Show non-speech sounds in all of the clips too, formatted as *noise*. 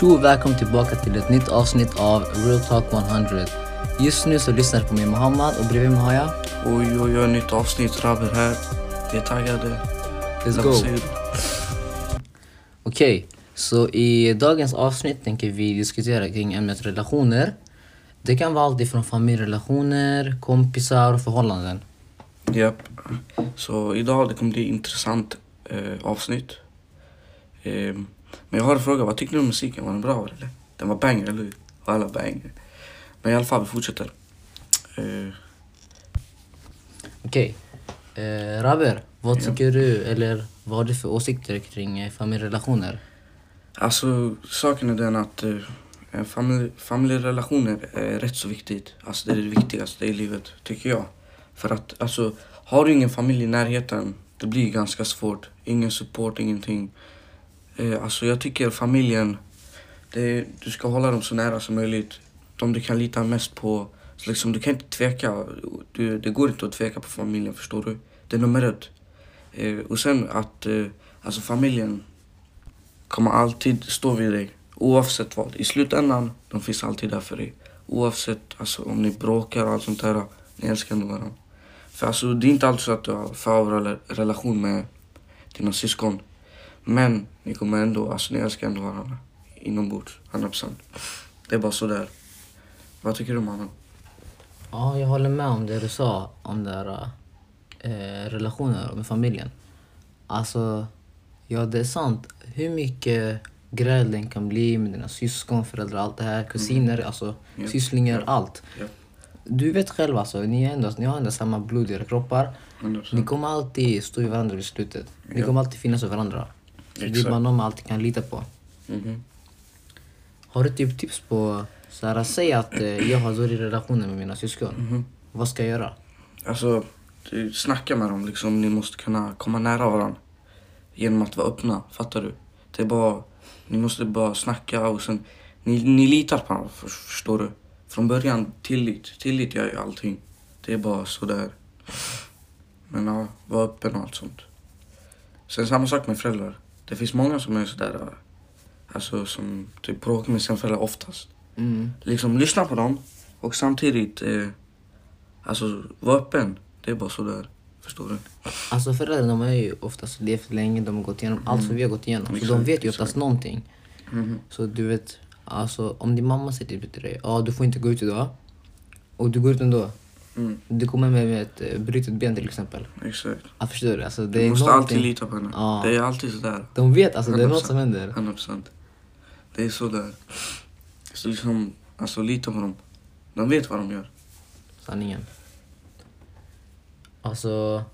Tjo välkommen tillbaka till ett nytt avsnitt av Real Talk 100. Just nu så lyssnar du på mig Muhammad och bredvid mig har jag... Oj, oj, oj, nytt avsnitt. Rabber här. Vi är taggade. Let's go! Okej, så i dagens avsnitt tänker vi diskutera kring ämnet relationer. Det kan vara allt ifrån familjerelationer, kompisar och förhållanden. Japp. Så idag det kommer bli intressant eh, avsnitt. Eh, men jag har en fråga. Vad tycker du om musiken? Var den bra eller? Den var banger, eller hur? Och alla banger. Men i alla fall, vi fortsätter. Eh, Okej, eh, Raber, vad Ja. tycker du eller vad har du för åsikter kring eh, familjerelationer? alltså, saken är den att en familj, familjerelationer är rätt så viktigt. Alltså, det är det viktigaste i livet, tycker jag. För att, alltså, har du ingen familj i närheten, det blir ganska svårt. Ingen support, ingenting. Eh, alltså, jag tycker familjen, det, du ska hålla dem så nära som möjligt. De du kan lita mest på. Så liksom, du kan inte tveka. Du, det går inte att tveka på familjen, förstår du? Det är nummer ett. Eh, och sen att eh, alltså familjen kommer alltid stå vid dig. Oavsett vad. I slutändan, de finns alltid där för dig. Oavsett alltså, om ni bråkar och allt sånt där. Ni älskar ändå varandra. För alltså, det är inte alltid så att du har för relation med dina syskon. Men ni kommer ändå, alltså ni älskar ändå varandra. Inombords, 100%. Det är bara så där. Vad tycker du mannen? Ja, jag håller med om det du sa om det här, eh, relationer med familjen. Alltså, ja det är sant. Hur mycket gräl den kan bli med dina syskon, föräldrar, allt det här, kusiner, alltså Ja. sysslingar, Ja. allt. Ja. Du vet själv alltså, ni, är ändå, ni har ändå samma blod i era kroppar. 100%. Ni kommer alltid stå i varandra vid slutet. Ni kommer alltid finnas för varandra. Exakt. någon man alltid kan lita på. Mhm. Har du typ tips på, så här, säg att eh, jag har dålig relation med mina syskon. Mhm. Vad ska jag göra? Alltså, du, snacka med dem liksom. Ni måste kunna komma nära varandra. Genom att vara öppna, fattar du? Det är bara, ni måste bara snacka och sen, ni, ni litar på varandra, för, förstår du? Från början, tillit. Tillit gör ju allting. Det är bara sådär. Men ja, var öppen och allt sånt. Sen samma sak med föräldrar. Det finns många som är sådär, alltså som typ bråkar med sina föräldrar oftast. Mm. Liksom lyssna på dem och samtidigt, eh, alltså var öppen. Det är bara sådär. Förstår du? Alltså föräldrarna de har ju oftast levt länge, de har gått igenom allt som vi har gått igenom. Så de Mm. Exakt, vet ju oftast exakt. någonting. Mhm. Så du vet, alltså om din mamma säger till dig, ja du får inte gå ut idag. Och du går ut ändå. Mm, Du kommer med, med ett eh, brutet ben till exempel. exakt. Jag förstår du? Alltså, det Du måste någonting- alltid lita på henne. Ja. Det är alltid sådär. De vet alltså, det är något 100%. som händer. 100 procent. Det är sådär. Så liksom, alltså lita på dem. De vet vad de gör. Sanningen. Alltså,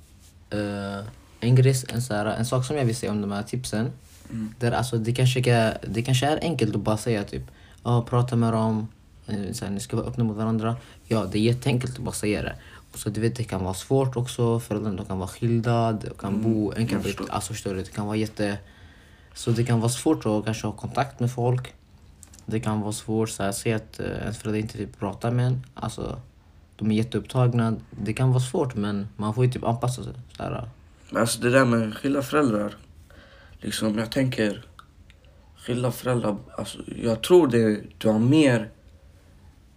eh, en, grej, en, så här, en sak som jag vill säga om de här tipsen. Mm. Där, alltså, det, kanske det kanske är enkelt att bara säga typ, ja prata med dem, så här, ni ska vara öppna mot varandra. Ja, det är jätteenkelt att bara säga det. Och så du vet, det kan vara svårt också, föräldrarna kan vara skilda, de kan Mm, bo förstår. Alltså förstår du, det kan vara jätte... Så det kan vara svårt att kanske ha kontakt med folk. Det kan vara svårt så här, se att uh, ens föräldrar inte typ pratar med en. Alltså, de är jätteupptagna. Det kan vara svårt men man får ju typ anpassa sig. Så här, Men Alltså det där med skilda föräldrar. Liksom jag tänker. Skilda föräldrar. Alltså jag tror det, du har mer.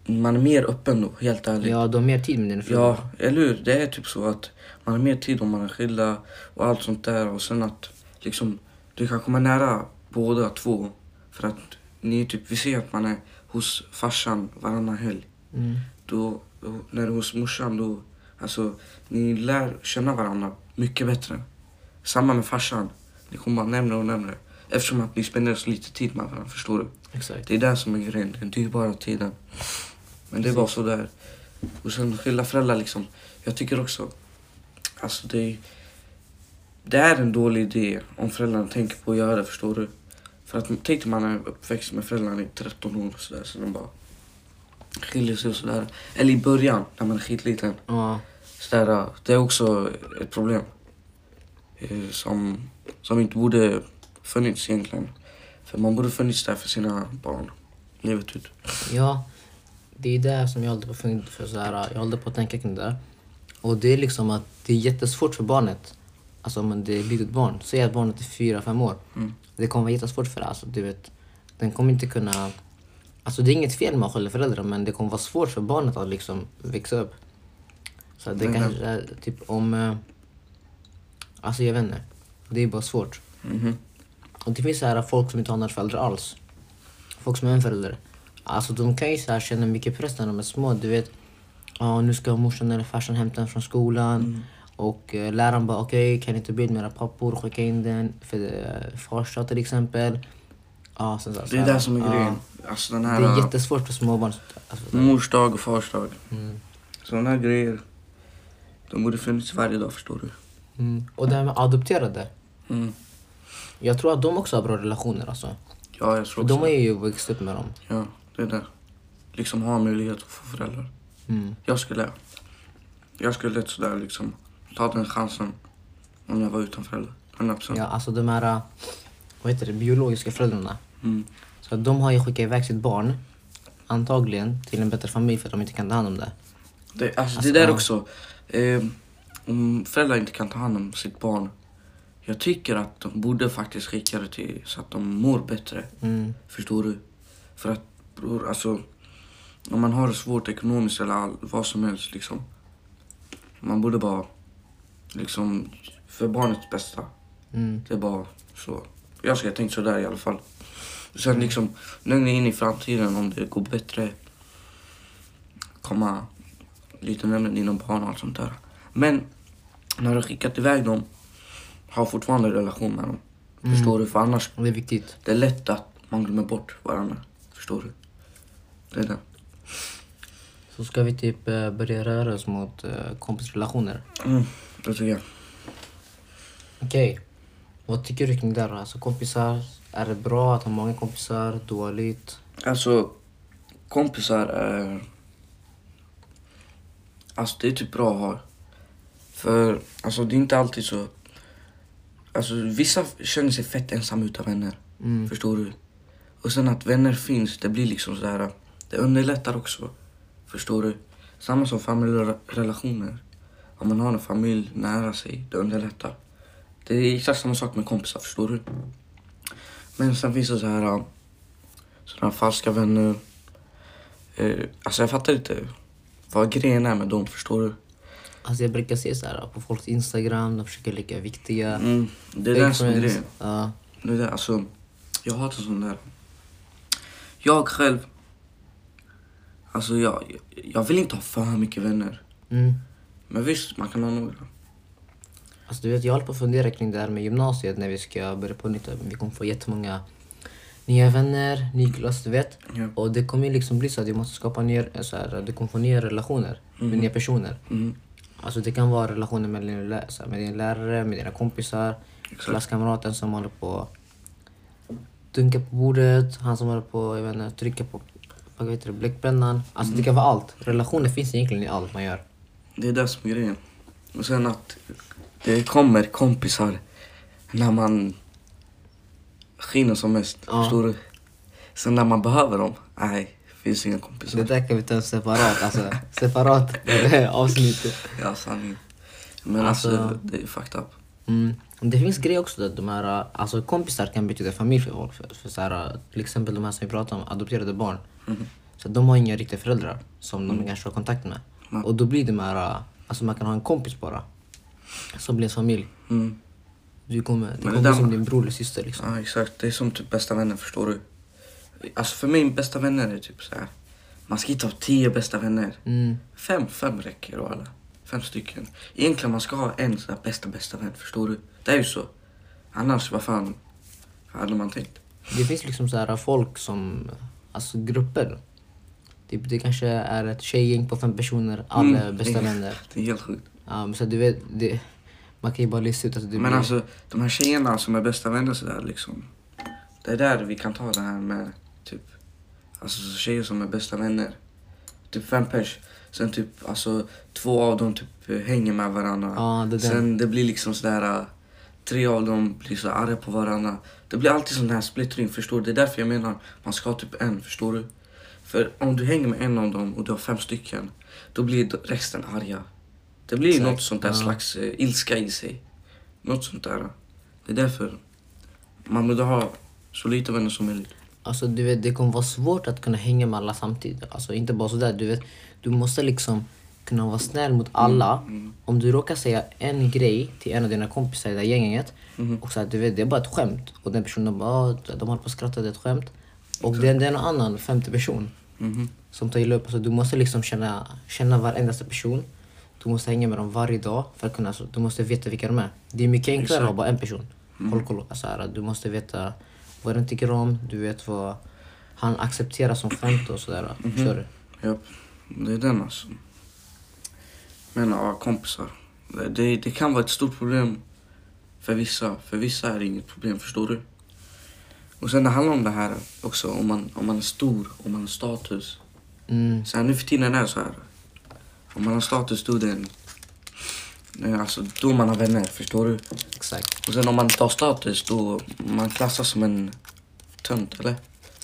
Man är mer öppen då, helt ärligt. ja, du har mer tid med dina föräldrar. Ja, eller hur? Det är typ så att man har mer tid om man är skilda och allt sånt där. Och sen att liksom, du kan komma nära båda två. För att ni typ, vi ser att man är hos farsan varannan helg. Mm. Då, när du är hos morsan då, alltså ni lär känna varandra mycket bättre. Samma med farsan. Ni kommer bara närmare och närmare. Eftersom att ni spenderar så lite tid med varandra, förstår du? Exakt. Det är det som är grejen, den dyrbara tiden. Men det bara så där. Och sen skilda föräldrar liksom. Jag tycker också, alltså det är, det är en dålig idé om föräldrarna tänker på att göra det, förstår du? För att tänk dig man är uppväxt med föräldrarna i 13 år och sådär, så de bara skiljer sig och sådär. Eller i början, när man är skitliten. Ja, Sådär, det är också ett problem. Eh, Som, som inte borde funnits egentligen. För man borde funnits där för sina barn, livet ut. ja, det är det som jag håller på att för så här, jag håller på att tänka kring det. där. Och det är liksom att det är jättesvårt för barnet. Alltså om det är ett litet barn, säg att barnet är fyra fem år. Mm. Det kommer vara jättesvårt för det. Alltså, du vet, den kommer inte kunna... Alltså det är inget fel med att skilda föräldrar men det kommer vara svårt för barnet att liksom växa upp. Så det kanske är typ om... eh, Alltså jag vet inte. Det är bara svårt. Mhm. Och det finns så här folk som inte har några föräldrar alls. Folk som är en förälder. Alltså de kan ju så här känna mycket press när de är små. Du vet, ja nu ska morsan eller farsan hämta en från skolan. Mm. Och eh, läraren bara okej, kan inte be mera pappor skicka in den för uh, farsa till exempel. Ja, sen så, Det är det som är grejen. Alltså den Det här... är jättesvårt för småbarn. Alltså, Mors dag och fars dag. mm. Sådana här grejer. De borde funnits varje dag förstår du. Mm. Och det här med adopterade. Mm. Jag tror att de också har bra relationer alltså. Ja, jag För tror de också har det. ju växt upp med dem. Ja, det är det. Liksom ha möjlighet att få föräldrar. Mm. Jag skulle... Jag skulle lätt sådär liksom ta den chansen om jag var utan föräldrar. 100%. Ja, alltså de här, vad heter det, biologiska föräldrarna. Mm. Så de har ju skickat iväg sitt barn, antagligen, till en bättre familj för att de inte kan ta hand om det. Det, alltså, Alltså, det där ja. också. Eh, om föräldrar inte kan ta hand om sitt barn. Jag tycker att de borde faktiskt skicka det till så att de mår bättre. Mm. Förstår du? För att bror, alltså. Om man har det svårt ekonomiskt eller all, vad som helst liksom. Man borde bara liksom för barnets bästa. Mm. Det är bara så. Jag ska tänka sådär i alla fall. Sen liksom längre in i framtiden om det går bättre. Komma lite närmare dina barn och allt sånt där. Men när du har skickat iväg dem. Ha fortfarande relation med dem. Mm. Förstår du? För annars det är viktigt. det är lätt att man glömmer bort varandra. Förstår du? Det det. Så ska vi typ äh, börja röra oss mot äh, kompisrelationer. Mm, det tycker jag. Okej. Vad tycker du kring det här? Alltså kompisar, är det bra att ha många kompisar? Dåligt? Alltså, kompisar är... Alltså det är typ bra att ha. För alltså det är inte alltid så... Alltså vissa känner sig fett ensamma utan vänner. Mm. Förstår du? Och sen att vänner finns, det blir liksom så här. Det underlättar också. Förstår du? Samma som familjerelationer. Om man har en familj nära sig, det underlättar. Det är exakt samma sak med kompisar, förstår du? Men sen finns det så här... Sådana falska vänner. Eh, alltså jag fattar inte vad grejen är med dem, förstår du? Alltså jag brukar se så här på folks Instagram, de försöker leka viktiga. Mm, det är det som är grejen. Ja. Det är det, alltså, jag hatar sånt där. Jag själv, alltså jag, jag vill inte ha för mycket vänner. Mm. Men visst, man kan ha några. Alltså du vet, jag håller på att fundera kring det här med gymnasiet när vi ska börja på nytt. Vi kommer få jättemånga nya vänner, ny klass, du vet. Ja. Och det kommer ju liksom bli så att vi måste skapa nya, så här, du kommer få nya relationer med nya personer. Mm, Alltså det kan vara relationer med din, här, med din lärare, med dina kompisar, exakt. klasskamraten som håller på att dunka på bordet, han som håller på inte, trycka på vad heter det, bläckpennan. Alltså det kan vara allt. Relationer finns egentligen i allt man gör. Det är det som är grejen. Och sen att det kommer kompisar när man skiner som mest. Ja. Förstår du? Sen när man behöver dem, nej, finns inga kompisar. Det där kan vi ta separat, alltså separat *laughs* avsnitt. Ja, sanning. Men Alltså- alltså, det är fucked up. Mm. Det finns grejer också att de här, alltså kompisar kan betyda familj för folk. För, för så här, till exempel de här som vi pratar om, adopterade barn. Mhm. Så de har inga riktiga föräldrar som de kanske har kontakt med. Mm. Och då blir det här, alltså man kan ha en kompis bara. Som blir ens familj. Mm. Du kommer, det det kommer där- bli som din bror eller syster liksom. Ja, exakt. Det är som typ bästa vänner, förstår du? Alltså för mig, bästa vänner är typ så här. Man ska inte ha tio bästa vänner. Mm. Fem, fem räcker och alla. Fem stycken. Egentligen man ska ha en så här bästa, bästa vän, förstår du? Det är ju så. Annars, vad fan hade man tänkt? Det finns liksom så här folk som, alltså grupper. Typ, det kanske är ett tjejgäng på fem personer, alla är Mm. bästa vänner. Det är helt sjukt. Men så du vet, det, man kan ju bara lista ut att det Men blir... alltså, de här tjejerna som är bästa vänner sådär liksom. Det är där vi kan ta det här med typ, alltså tjejer som är bästa vänner. Typ fem pers. Sen typ, alltså två av dem typ hänger med varandra. Ja, det. Sen det blir liksom sådär, tre av dem blir så arga på varandra. Det blir alltid sån här splittring, förstår du? Det är därför jag menar, man ska ha typ en, förstår du? För om du hänger med en av dem och du har fem stycken, då blir resten arga. Det blir Exakt, något sånt där ja. slags eh, ilska i sig. Något sånt där. Det är därför man borde ha så lite vänner som möjligt. Alltså du vet, det kommer vara svårt att kunna hänga med alla samtidigt. Alltså inte bara sådär, du vet. Du måste liksom kunna vara snäll mot alla. Om du råkar säga en grej till en av dina kompisar i det här gänget och så att du vet, det är bara ett skämt. Och den personen bara, "Ah, de håller på att skratta, det är ett skämt. Och det, det är en annan femte person Mhm. som tar illa upp. Alltså, du måste liksom känna, känna varenda person. Du måste hänga med dem varje dag för att kunna, alltså, du måste veta vilka de är. Det är mycket enklare att ha bara en person. Håll koll. Alltså, du måste veta vad den tycker om, du vet vad han accepterar som skämt och sådär. Förstår du? Japp, det är den alltså. Men ja, kompisar. Det- Det, kan vara ett stort problem för vissa. För vissa är det inget problem, förstår du? Och sen det handlar om det här också, om man, om man är stor, om man har status. Mm. Så här, nu för tiden är det så här. Om man har status då är det en, det är alltså då man har vänner, förstår du? Exakt. Och sen om man har status då man klassas som en tönt, eller?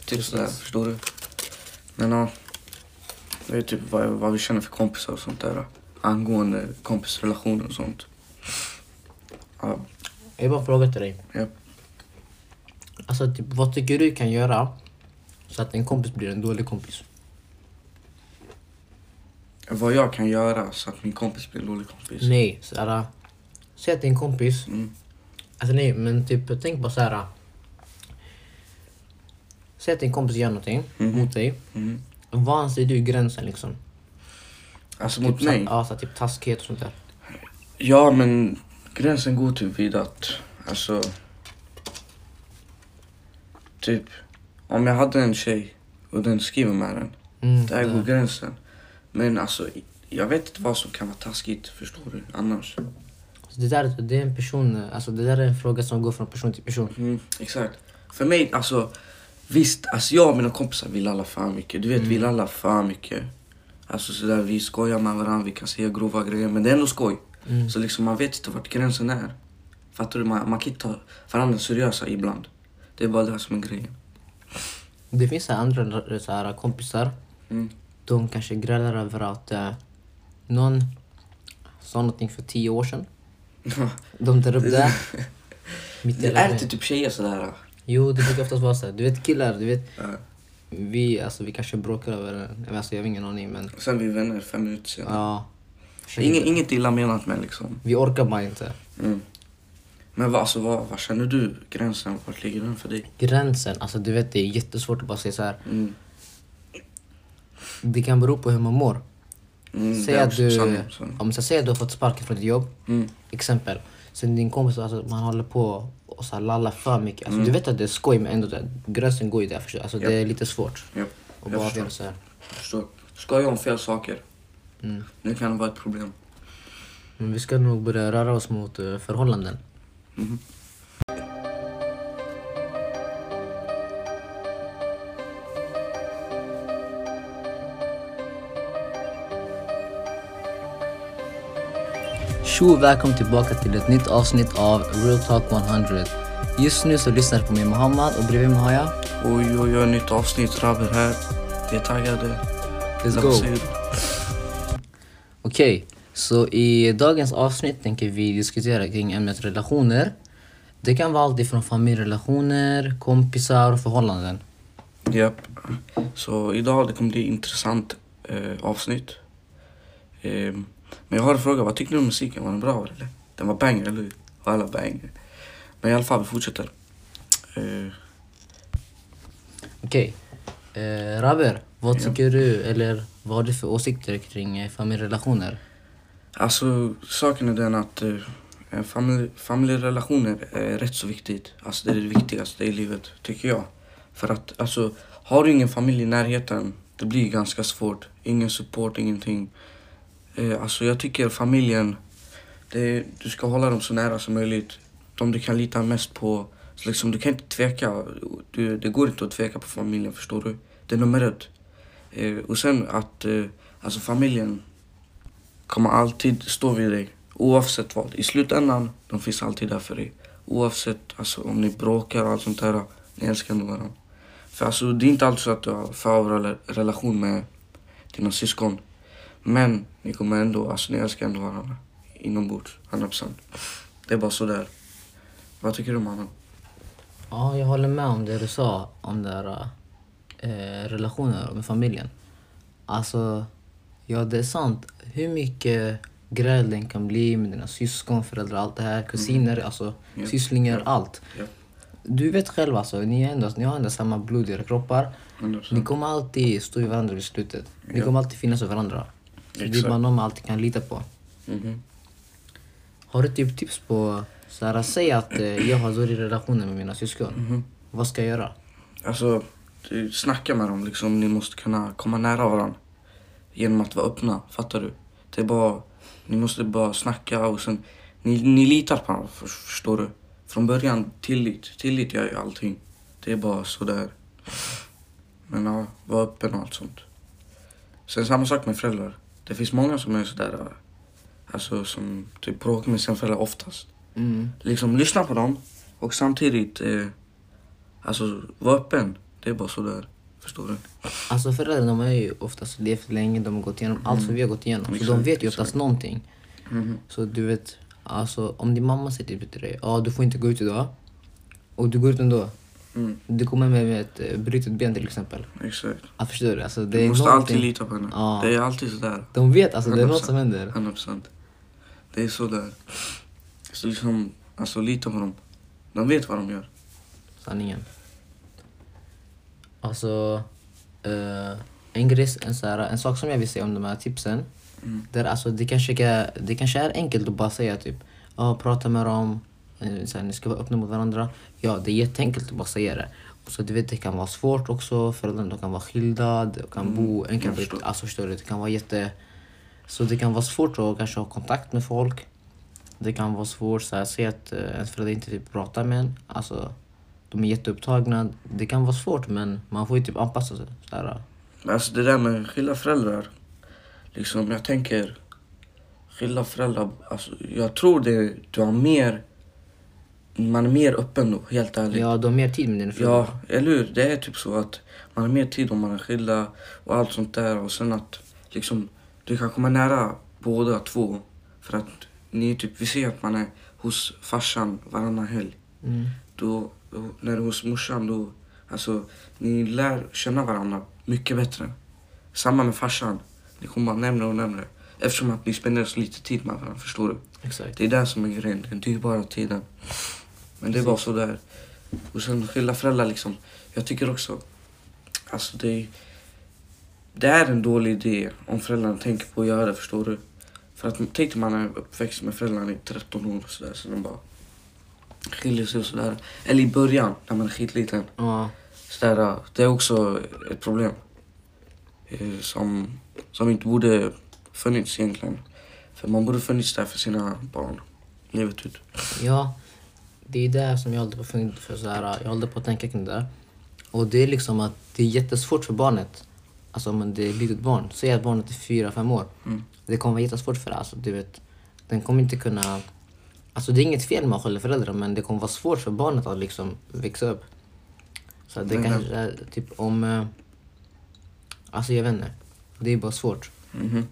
Typ sådär, förstår du? Men ja, det är typ vad, vad vi känner för kompisar och sånt där. Angående kompisrelationer och sånt. Ja, Jag har bara en fråga till dig. ja. Alltså, typ, vad tycker du kan göra så att en kompis blir en dålig kompis? Vad jag kan göra så att min kompis blir en dålig kompis. Nej, såhär... Säg att din kompis... Mm. Alltså nej, men typ tänk bara såhär... Säg att din kompis gör någonting Mhm. mot dig. Mm. Vad anser du gränsen liksom? Alltså typ, mot mig? Ja, så, typ taskighet och sånt där. Ja, men gränsen går typ vid att, alltså... Typ, om jag hade en tjej och den skriver med den, Mm, där går det- gränsen. Men alltså, jag vet inte vad som kan vara taskigt, förstår du? Annars. alltså, det, där, det är en person... Alltså det där är en fråga som går från person till person. Mm, exakt. För mig, alltså, visst, alltså jag och mina kompisar vill alla för mycket. Du vet, vi vill alla för mycket. Alltså sådär, vi skojar med varandra, vi kan säga grova grejer, men det är ändå skoj. Mm. Så liksom man vet inte vart gränsen är. Fattar du? Man, man kan inte ta varandra seriösa ibland. Det är bara det som är grejen. Det finns andra så här, kompisar. Mm. De kanske grälar över att eh, någon sa någonting för tio år sedan. De tar upp det. *laughs* Det är inte typ tjejer sådär. Jo, det brukar oftast vara så. Du vet killar, du vet. Vi, alltså, vi kanske bråkar över det. Alltså, jag har ingen aning men... Sen vi vänner fem minuter senare. Ja. Inget, inget illa menat men liksom. Vi orkar bara inte. Mm. Men vad, alltså, vad, vad känner du gränsen? Vart ligger den för dig? Gränsen, alltså du vet det är jättesvårt att bara säga så här. Mm. Det kan bero på hur man mår. Mm, Säg att du, sanning, sanning. om jag säger att du har fått sparken från ditt jobb, Mm. exempel. Sen din kompis, alltså, man håller på och så här lallar för mycket. Alltså, Mm. Du vet att det är skoj men ändå, det, gränsen går ju där. Förstår? du? Alltså, Det Japp. är lite svårt att jag bara förstår. göra så här. jag förstår. Skoja om fel saker. Mm. Det kan vara ett problem. Men vi ska nog börja röra oss mot eh, förhållanden. Mhm. Tjo och välkommen tillbaka till ett nytt avsnitt av Real Talk 100. Just nu så lyssnar du på mig Mohammad och bredvid mig har jag... Oj, oj, oj, nytt avsnitt. Rabber här. Vi är taggade. Let's go! Okej, så i dagens avsnitt tänker vi diskutera kring ämnet relationer. Det kan vara allt ifrån familjerelationer, kompisar och förhållanden. Japp. Så idag det kommer bli intressant eh, avsnitt. Eh, men jag har en fråga. Vad tyckte du om musiken? Var den bra eller? Den var banger, eller hur? Alla banger? Men i alla fall, vi fortsätter. Eh, Okej, eh, Raber, vad Ja. tycker du, eller vad har du för åsikter kring eh, familjerelationer? alltså, saken är den att en familj, familjerelationer är rätt så viktigt. Alltså det är det viktigaste i livet, tycker jag. För att, alltså, har du ingen familj i närheten, det blir ganska svårt. Ingen support, ingenting. Eh, alltså jag tycker familjen, det, du ska hålla dem så nära som möjligt. De du kan lita mest på. Så liksom, du kan inte tveka. Du, det går inte att tveka på familjen, förstår du? Det är nummer ett. Eh, och sen att eh, alltså familjen kommer alltid stå vid dig. Oavsett vad. I slutändan, de finns alltid där för dig. Oavsett alltså, om ni bråkar och allt sånt där. Ni älskar ändå varandra. För alltså, det är inte alltid så att du har för relation med dina syskon. Men ni kommer ändå, alltså ni älskar ändå varandra. Inombords, 100%. Det är bara så där. Vad tycker du mannen? Ja, jag håller med om det du sa om där, eh, relationer med familjen. Alltså, ja det är sant. Hur mycket gräl det kan bli med dina syskon, föräldrar, allt det här, kusiner, alltså Ja. sysslingar, Ja. allt. Ja. Du vet själv alltså, ni, är ändå, ni har ändå samma blod i era kroppar. 100%. Ni kommer alltid stå i varandra vid slutet. Ni kommer alltid finnas för varandra. Det är bara någon man alltid kan lita på. Mhm. Har du typ tips på, så här, säg att eh, jag har dålig relation med mina syskon. Mhm. Vad ska jag göra? Alltså, du, snacka med dem liksom. Ni måste kunna komma nära varandra. Genom att vara öppna, fattar du? Det är bara, ni måste bara snacka och sen, ni, ni litar på varandra, för, förstår du? Från början, tillit. Tillit gör ju allting. Det är bara sådär. Men ja, var öppen och allt sånt. Sen samma sak med föräldrar. Det finns många som är sådär, alltså som typ bråkar med sina föräldrar oftast. Mm. Liksom lyssna på dem och samtidigt, eh, alltså var öppen. Det är bara sådär, förstår du? Alltså föräldrar de har ju oftast levt länge, de har gått igenom allt som vi har gått igenom. Så de Exakt, vet ju exakt. oftast någonting. Mhm. Så du vet, alltså om din mamma säger till dig, ja du får inte gå ut idag. Och du går ut ändå. Mm, Du kommer med, med ett eh, brutet ben till exempel. exakt. Förstår du? Alltså, det Du måste någonting- alltid lita på henne. Ja. Det är alltid sådär. De vet alltså, det är något 100%. som händer. 100 procent. Det är sådär. Så liksom, alltså lita på dem. De vet vad de gör. Sanningen. Alltså, eh, en, grej, en, så här, en sak som jag vill säga om de här tipsen. Mm. Där, alltså, det, kanske det kanske är enkelt att bara säga typ, ja, prata med dem, så här, ni ska vara öppna mot varandra. Ja, det är jätteenkelt att bara säga det. Och så, du vet, det kan vara svårt också, föräldrarna kan vara skilda, de kan Mm, bo, en kan jag bli, förstår. alltså förstår du, det kan vara jätte... Så det kan vara svårt att kanske ha kontakt med folk. Det kan vara svårt så här, se att eh, ens föräldrar inte typ pratar med en. Alltså, de är jätteupptagna. Det kan vara svårt men man får ju typ anpassa sig. Så här, Men alltså det där med skilda föräldrar. Liksom, jag tänker. Skilda föräldrar, alltså jag tror det, du har mer. Man är mer öppen då, helt ärligt. ja, du har mer tid med dina föräldrar. Ja, eller hur? Det är typ så att man har mer tid om man är skilda och allt sånt där. Och sen att liksom, du kan komma nära båda två. För att ni typ, vi ser att man är hos farsan varannan helg. Mm. Då, då, när du är hos morsan då, alltså ni lär känna varandra mycket bättre. Samma med farsan. Ni kommer bara närmare och närmare. Eftersom att ni spenderar så lite tid med varandra, förstår du? Exakt. Det är det som är grejen, den dyrbara tiden. Men det är bara så där. Och sen skilda föräldrar liksom. Jag tycker också, alltså det, det är en dålig idé om föräldrarna tänker på att göra det, förstår du? För att tänk man är uppväxt med föräldrarna i 13 år och sådär, så de bara skiljer sig och sådär. Eller i början, när man är skitliten. Ja, Sådär, det är också ett problem. Eh, som, som inte borde funnits egentligen. För man borde funnits där för sina barn. Livet ut. ja, det är det som jag håller på, fun- för så här, jag håller på att tänka kring det. Och det är liksom att det är jättesvårt för barnet. Alltså om det är ett litet barn. Säg att barnet är fyra, fem år. Mm. Det kommer vara jättesvårt för det. Alltså, du vet, den kommer inte kunna... Alltså det är inget fel med att skälla föräldrar men det kommer vara svårt för barnet att liksom växa upp. Så att det Men, kanske är typ om... eh, Alltså jag vet inte. Det är bara svårt. Mhm.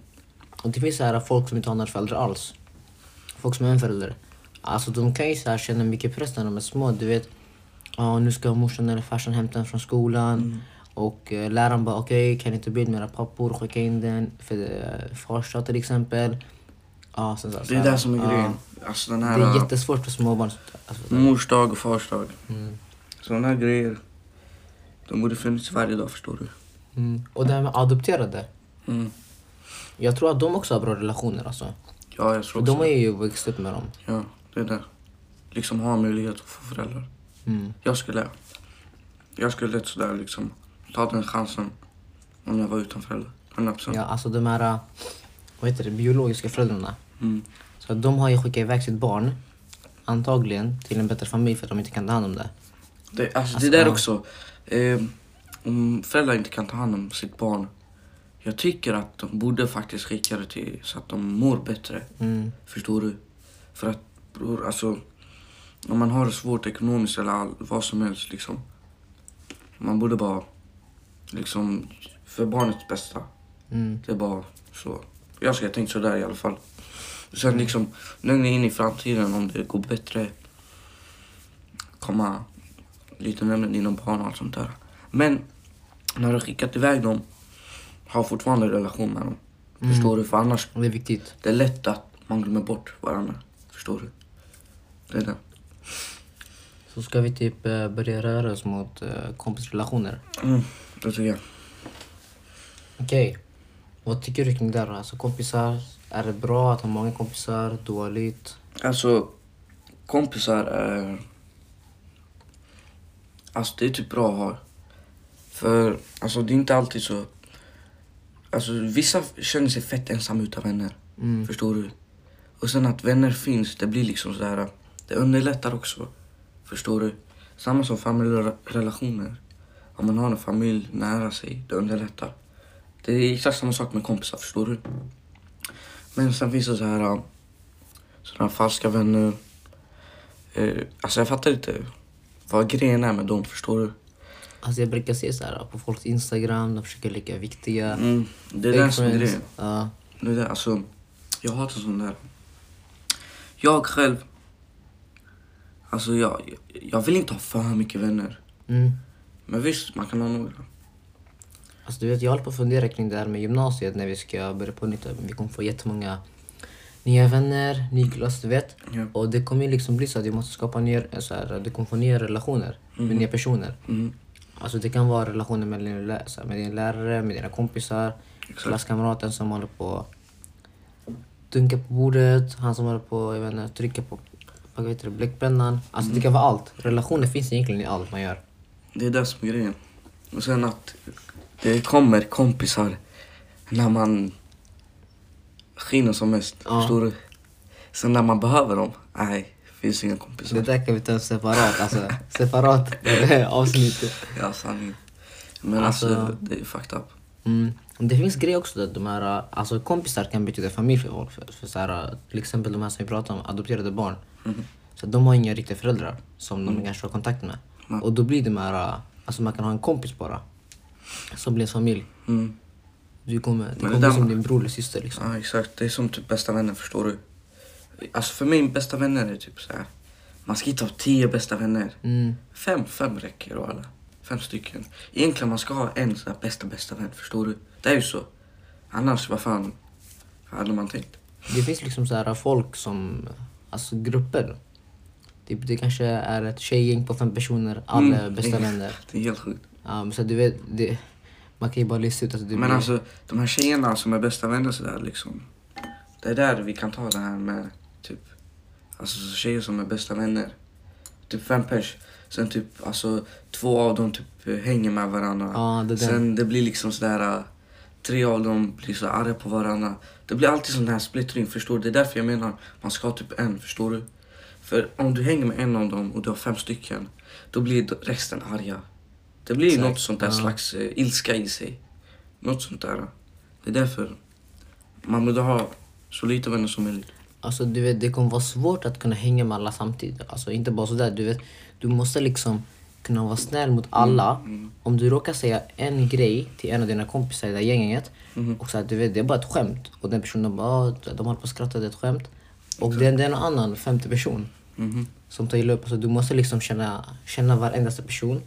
Och det finns så här folk som inte har några föräldrar alls. Folk som är en förälder. Alltså de kan ju så här känna mycket press när de är små. Du vet, ja nu ska morsan eller farsan hämta en från skolan. Mm. Och eh, läraren bara okej, kan inte med era pappor skicka in den för eh, farsa till exempel. Ja, sen, så, Det är det som är grejen. Alltså den Det här är äh, jättesvårt för småbarn. Alltså, mors dag och fars dag. mm. Sådana här grejer. De borde funnits varje dag förstår du. Mm. Och det här med adopterade. Mm. Jag tror att de också har bra relationer alltså. Ja, jag tror För också de har det. ju växt upp med dem. Ja, det. Liksom ha möjlighet att få föräldrar. Mm. Jag skulle... Jag skulle lätt sådär liksom ta den chansen om jag var utan föräldrar. 100 procent. Ja, alltså de här, vad heter det, biologiska föräldrarna. Mm. Så de har ju skickat iväg sitt barn, antagligen, till en bättre familj för att de inte kan ta hand om det. Det, alltså, Alltså, det där ja. också. Eh, om föräldrar inte kan ta hand om sitt barn. Jag tycker att de borde faktiskt skicka det till så att de mår bättre. Mm. Förstår du? För att bror, alltså. Om man har det svårt ekonomiskt eller all, vad som helst liksom. Man borde bara liksom för barnets bästa. Mm. Det är bara så. Jag ska tänka sådär i alla fall. Sen liksom längre in i framtiden om det går bättre. Komma lite närmare dina barn och allt sånt där. Men när du skickat iväg dem, ha fortfarande relation med dem. Mm. Förstår du? För annars Det är viktigt. det är lätt att man glömmer bort varandra. Förstår du? Det. Så ska vi typ eh, börja röra oss mot eh, kompisrelationer. Mm, det tycker jag. Okej. Vad tycker du kring det då? Alltså kompisar, är det bra att ha många kompisar? Dåligt? Alltså, kompisar är... Alltså det är typ bra att ha. För alltså det är inte alltid så... Alltså vissa känner sig fett ensamma utan vänner. Mm. Förstår du? Och sen att vänner finns, det blir liksom så här. Det underlättar också. Förstår du? Samma som familjerelationer. Om man har en familj nära sig, det underlättar. Det är exakt samma sak med kompisar, förstår du? Men sen finns det så här... äh, Sådana falska vänner. Eh, alltså jag fattar inte vad grejen är med dem, förstår du? Alltså jag brukar se så här på folks Instagram, de försöker leka viktiga. Mm, det är det som är grejen. Ja. Det är det, alltså, jag hatar sånt där. Jag själv, alltså jag, jag vill inte ha för mycket vänner. Mm. Men visst, man kan ha några. Alltså du vet, jag håller på att fundera kring det här med gymnasiet när vi ska börja på nytt. Vi kommer få jättemånga nya vänner, ny klass, du vet. Ja. Och det kommer liksom bli så att vi måste skapa nya, så här, du kommer få nya relationer med nya personer. Mm, Alltså det kan vara relationer med din, lä- med din lärare, med dina kompisar, exakt. klasskamraten som håller på att dunka på bordet, han som håller på jag vet inte, trycka på vad heter det, bläckpennan. Alltså det kan vara allt. Relationer finns egentligen i allt man gör. Det är det som är grejen. Och sen att det kommer kompisar när man skiner som mest. Ja. Förstår du? Sen när man behöver dem, nej, finns inga kompisar. Det där kan vi ta en separat, alltså separat *laughs* avsnitt. Ja, sanning. Men alltså, Alltså- det är fucked up. Mm. Det finns grejer också att de här, alltså kompisar kan betyda familj för folk. För, för så här, till exempel de här som vi pratar om, adopterade barn. Mhm. Så de har inga riktiga föräldrar som de kanske har kontakt med. Mm. Och då blir det här, alltså man kan ha en kompis bara. Som blir en familj. Mm. Du kommer, det det kommer där som din bror eller syster liksom. Ja, exakt. Det är som typ bästa vänner, förstår du? Alltså för mig, bästa vänner är typ så här. Man ska inte ha tio bästa vänner. Mm. Fem, fem räcker och alla. Fem stycken. Egentligen man ska ha en så här bästa, bästa vän, förstår du? Det är ju så. Annars, vad fan hade man tänkt? Det finns liksom så här folk som, alltså grupper. Typ, det kanske är ett tjejgäng på fem personer, alla Mm. bästa vänner. Det är helt sjukt. Ja, men så du vet, det, man kan ju bara lista ut att det Men blir... alltså, de här tjejerna som är bästa vänner sådär liksom. Det är där vi kan ta det här med typ, alltså tjejer som är bästa vänner. Typ fem pers. Sen typ, alltså två av dem typ hänger med varandra. Ja, det. Sen det blir liksom sådär, äh, tre av dem blir så arga på varandra. Det blir alltid sån här splittring, förstår du? Det är därför jag menar, man ska ha typ en, förstår du? För om du hänger med en av dem och du har fem stycken, då blir resten arga. Det blir Exakt, något sånt där ja. slags eh, ilska i sig. Något sånt där. Det är därför man borde ha så lite vänner som möjligt. Alltså du vet, det kommer vara svårt att kunna hänga med alla samtidigt. Alltså inte bara sådär, du vet. Du måste liksom kunna vara snäll mot alla. Mm. Om du råkar säga en grej till en av dina kompisar i det här gänget Mhm. och så här, du vet, det är bara ett skämt. Och den personen bara, "Ah, de håller på att skratta, det är ett skämt. Och det, det är en annan femte person Mhm. som tar illa upp. Alltså, du måste liksom känna, känna varenda person.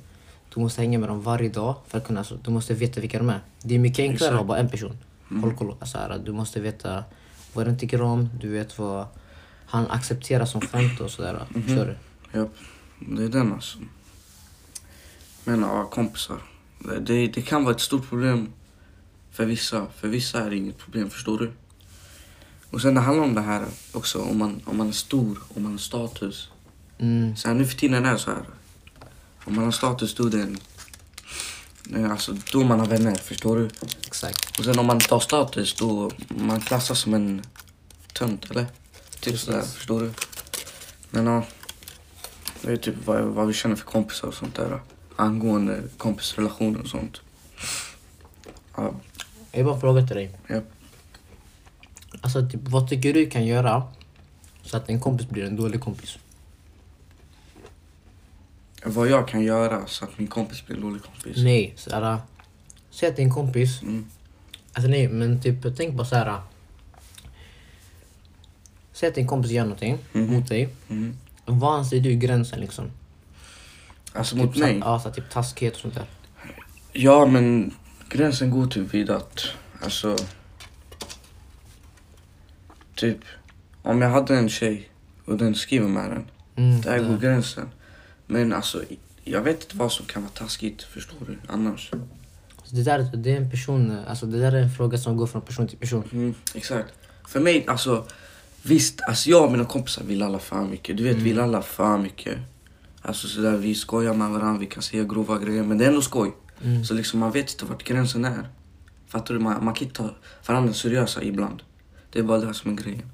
Du måste hänga med dem varje dag för att kunna, alltså, du måste veta vilka de är. Det är mycket enklare att ha bara en person. Håll koll. Alltså, här, du måste veta vad den tycker om, du vet vad han accepterar som skämt och sådär. Förstår du? Japp, det är den alltså. Men ja, kompisar. Det, det, det kan vara ett stort problem för vissa. För vissa är det inget problem, förstår du? Och sen det handlar om det här också, om man, om man är stor, om man har status. Mm. Så här, nu för tiden är det så här. Om man har status, då är det en... Nej, Alltså, då man har vänner, förstår du? Exakt. Och sen om man inte har status, då man klassas som en tönt, eller? Typ sådär, förstår du? Men ja, det är typ vad, vad vi känner för kompisar och sånt där. Angående kompisrelationer och sånt. Ja, Jag har bara en fråga till dig. ja. Alltså, typ, vad tycker du kan göra så att en kompis blir en dålig kompis? Vad jag kan göra så att min kompis blir en dålig kompis. Nej, såhär... Säg att din kompis... Mm. Alltså nej, men typ tänk på såhär... Säg att din kompis gör någonting Mhm. mot dig. Mm. Vad anser du gränsen liksom? Alltså typ mot mig? Ja, så typ taskighet och sånt där. Ja, men gränsen går typ vid att, alltså... Typ, om jag hade en tjej och den skriver med den, Mm, där det- går gränsen. Men alltså, jag vet inte vad som kan vara taskigt, förstår du? Annars. Så det, där, det är en person, alltså det där är en fråga som går från person till person. Mm, exakt. För mig, alltså, visst, alltså jag och mina kompisar vill alla för mycket. Du vet, vi vill alla för mycket. Alltså sådär, vi skojar med varandra, vi kan säga grova grejer, men det är ändå skoj. Mm. Så liksom man vet inte vart gränsen är. Fattar du? Man, man kan inte ta varandra seriösa ibland. Det är bara det som är grejen.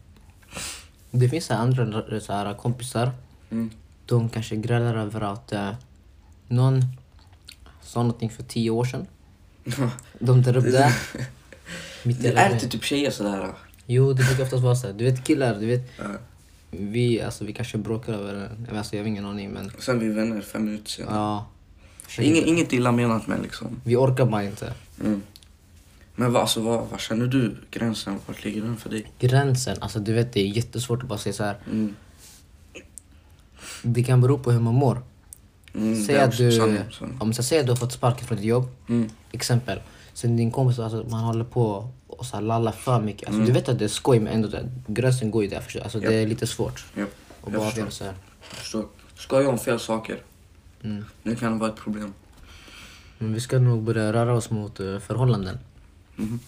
Det finns så här andra så här, kompisar, Mm. De kanske grälar över att eh, någon sa någonting för tio år sedan. *laughs* De tar upp det. *laughs* Mitt det är inte typ tjejer sådär. Jo, det brukar oftast vara så här. Du vet killar, du vet. Ja. Vi, alltså, vi kanske bråkar över. Alltså, jag har ingen aning men... Sen är vi vänner fem minuter senare. Ja. Inget, inget illa menat med liksom. Vi orkar bara inte. Mm. Men vad, alltså, vad, vad känner du gränsen? Vart ligger den för dig? Gränsen, alltså du vet det är jättesvårt att bara säga så här. Mm. Det kan bero på hur man mår. Mm, Säg att du, sanning, sanning. om säger att du har fått sparken från ditt jobb, Mm. exempel. Sen din kompis, alltså, man håller på och så lallar för mycket. Mm. Alltså, Du vet att det är skoj men ändå, gränsen går ju där. Alltså, Ja. Det är lite svårt Ja, att jag bara förstår. så här. Jag förstår. Skoja om fel saker. Mm. Det kan vara ett problem. Men vi ska nog börja röra oss mot eh, förhållanden. Mhm.